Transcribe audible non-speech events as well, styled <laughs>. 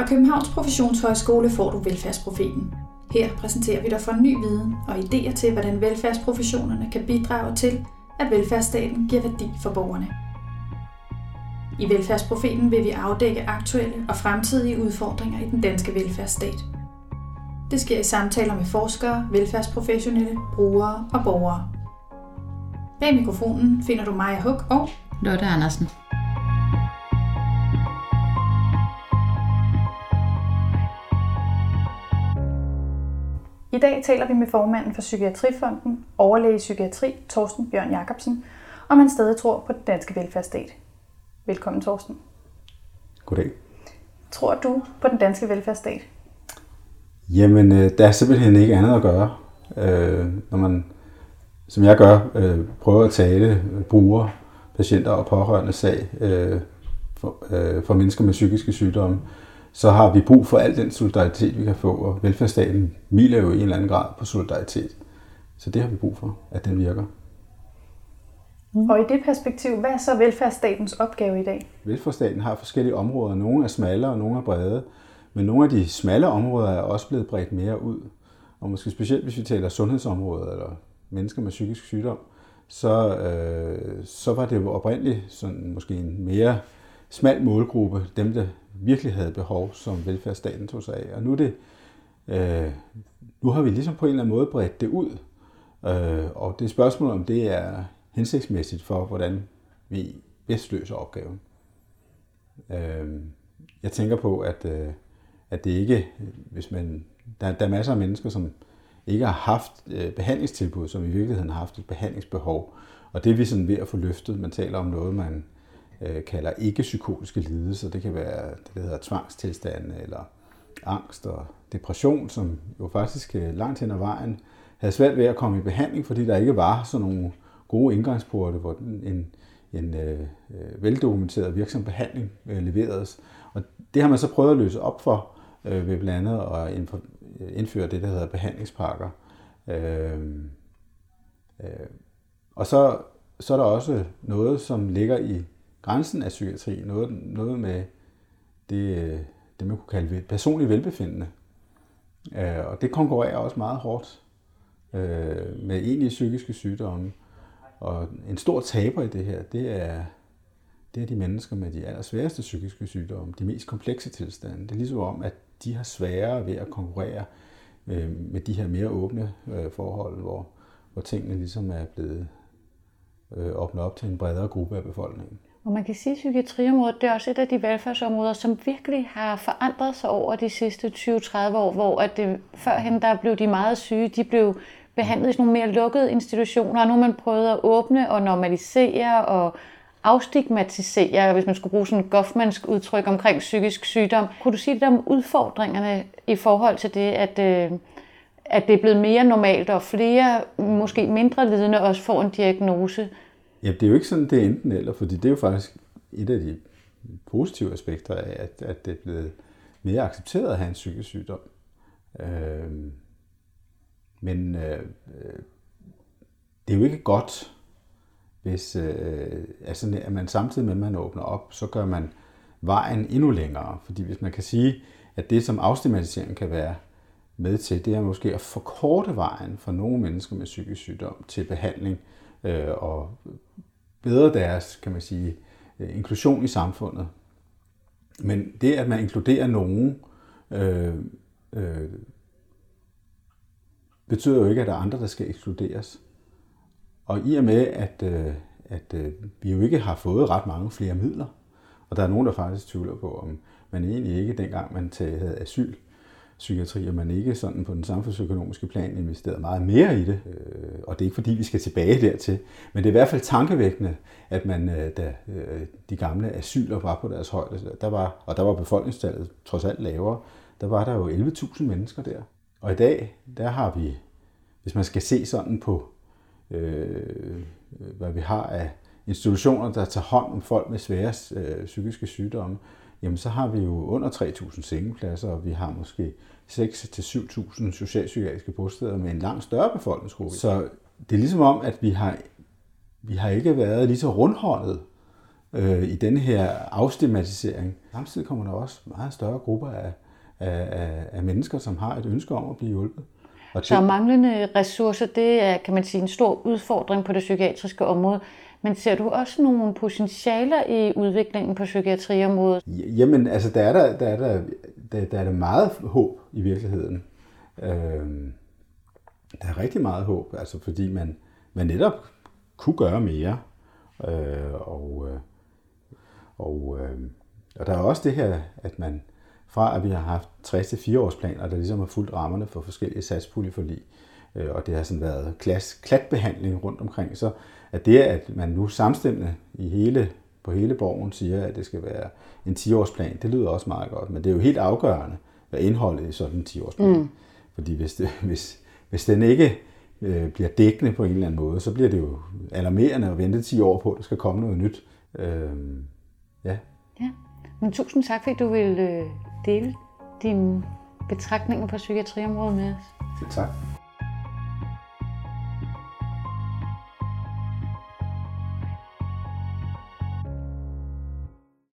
Fra Københavns Professionshøjskole får du Velfærdsprofeten. Her præsenterer vi dig for ny viden og idéer til, hvordan velfærdsprofessionerne kan bidrage til, at velfærdsstaten giver værdi for borgerne. I Velfærdsprofeten vil vi afdække aktuelle og fremtidige udfordringer i den danske velfærdsstat. Det sker i samtaler med forskere, velfærdsprofessionelle, brugere og borgere. Bag mikrofonen finder du Maja Huk og Lotte Andersen. I dag taler vi med formanden for Psykiatrifonden, overlæge i psykiatri, Torsten Bjørn Jacobsen, om han stadig tror på den danske velfærdsstat. Velkommen, Torsten. Goddag. Tror du på den danske velfærdsstat? Jamen, øh, der er simpelthen ikke andet at gøre. Øh, når man, som jeg gør, øh, prøver at tale bruger, patienter og pårørende sag for, for mennesker med psykiske sygdomme, så har vi brug for al den solidaritet, vi kan få, og velfærdsstaten miler jo i en eller anden grad på solidaritet. Så det har vi brug for, at den virker. Mm. Og i det perspektiv, hvad er så velfærdsstatens opgave i dag? Velfærdsstaten har forskellige områder. Nogle er smalle, og nogle er brede. Men nogle af de smalle områder er også blevet bredt mere ud. Og måske specielt, hvis vi taler sundhedsområdet eller mennesker med psykisk sygdom, så, øh, så var det jo oprindeligt sådan måske en mere smal målgruppe, dem der virkelig havde behov, som velfærdsstaten tog sig af. Og nu, er det, øh, nu har vi ligesom på en eller anden måde bredt det ud. Øh, og det er spørgsmål, om det er hensigtsmæssigt for, hvordan vi bedst løser opgaven. Øh, jeg tænker på, at, øh, at det ikke, hvis man, der, der er masser af mennesker, som ikke har haft øh, behandlingstilbud, som i virkeligheden har haft et behandlingsbehov. Og det er vi sådan ved at få løftet. Man taler om noget, man øh, kalder ikke-psykotiske lidelser. Det kan være det, der hedder tvangstilstande eller angst og depression, som jo faktisk øh, langt hen ad vejen havde svært ved at komme i behandling, fordi der ikke var sådan nogle gode indgangsporte, hvor en, en øh, veldokumenteret virksom behandling øh, leveredes. Og det har man så prøvet at løse op for øh, ved blandt andet at øh, indføre det, der hedder behandlingspakker. Øh, øh, og så, så er der også noget, som ligger i grænsen af psykiatri, noget, noget med det, øh, det, man kunne kalde personlig velbefindende. Øh, og det konkurrerer også meget hårdt øh, med egentlige psykiske sygdomme. Og en stor taber i det her, det er, det er de mennesker med de allersværeste psykiske sygdomme, de mest komplekse tilstande. Det er ligesom om, at de har sværere ved at konkurrere øh, med de her mere åbne øh, forhold, hvor, hvor tingene ligesom er blevet øh, åbnet op til en bredere gruppe af befolkningen. Og man kan sige, at psykiatriområdet det er også et af de velfærdsområder, som virkelig har forandret sig over de sidste 20-30 år, hvor at det, førhen der blev de meget syge, de blev behandlet i sådan nogle mere lukkede institutioner, og nu har man prøvet at åbne og normalisere og afstigmatisere, hvis man skulle bruge sådan et goffmansk udtryk omkring psykisk sygdom. Kunne du sige lidt om udfordringerne i forhold til det, at, øh, at det er blevet mere normalt, og flere, måske mindre lidende, også får en diagnose? Ja, det er jo ikke sådan, det er enten eller, fordi det er jo faktisk et af de positive aspekter af, at, at det er blevet mere accepteret at have en psykisk sygdom. Øhm, øh, men øh, det er jo ikke godt, hvis øh, altså, at man samtidig med, at man åbner op, så gør man vejen endnu længere. Fordi hvis man kan sige, at det, som afstigmatisering kan være med til, det er måske at forkorte vejen for nogle mennesker med psykisk sygdom til behandling øh, og bedre deres, kan man sige, øh, inklusion i samfundet. Men det, at man inkluderer nogen, øh, øh, betyder jo ikke, at der er andre, der skal ekskluderes. Og i og med, at, øh, at øh, vi jo ikke har fået ret mange flere midler, og der er nogen, der faktisk tvivler på, om man egentlig ikke dengang man havde asyl, psykiatri, og man ikke sådan på den samfundsøkonomiske plan investeret meget mere i det. Øh, og det er ikke fordi, vi skal tilbage dertil. Men det er i hvert fald tankevækkende, at man, øh, da øh, de gamle asyler var på deres højde, der var, og der var befolkningstallet trods alt lavere, der var der jo 11.000 mennesker der. Og i dag, der har vi, hvis man skal se sådan på, øh, hvad vi har af institutioner, der tager hånd om folk med svære øh, psykiske sygdomme, jamen så har vi jo under 3.000 sengepladser, og vi har måske 6-7.000 socialpsykiatriske bosteder med en langt større befolkningsgruppe. Så det er ligesom om, at vi har, vi har ikke været lige så rundhåndet øh, i den her afstigmatisering. Samtidig kommer der også meget større grupper af, af, af mennesker, som har et ønske om at blive hjulpet. Og så manglende ressourcer, det er, kan man sige, en stor udfordring på det psykiatriske område. Men ser du også nogle potentialer i udviklingen på psykiatriområdet? Jamen, altså, der er der, der, er der, der, der er der meget håb i virkeligheden. Øh, der er rigtig meget håb, altså fordi man, man netop kunne gøre mere. Øh, og, øh, og, øh, og der er også det her, at man fra at vi har haft 3-4 års planer, der ligesom har fulgt rammerne for forskellige satspuljeforlig, øh, og det har sådan været klas, klatbehandling rundt omkring, så at det, at man nu samstemmende i hele, på hele borgen siger, at det skal være en 10-årsplan, det lyder også meget godt, men det er jo helt afgørende, hvad indholdet i sådan en 10-årsplan. Mm. Fordi hvis, det, <laughs> hvis, hvis den ikke øh, bliver dækkende på en eller anden måde, så bliver det jo alarmerende at vente 10 år på, at der skal komme noget nyt. Øh, ja. ja. Men tusind tak, fordi du vil øh, dele dine betragtninger på psykiatriområdet med os. Selv tak.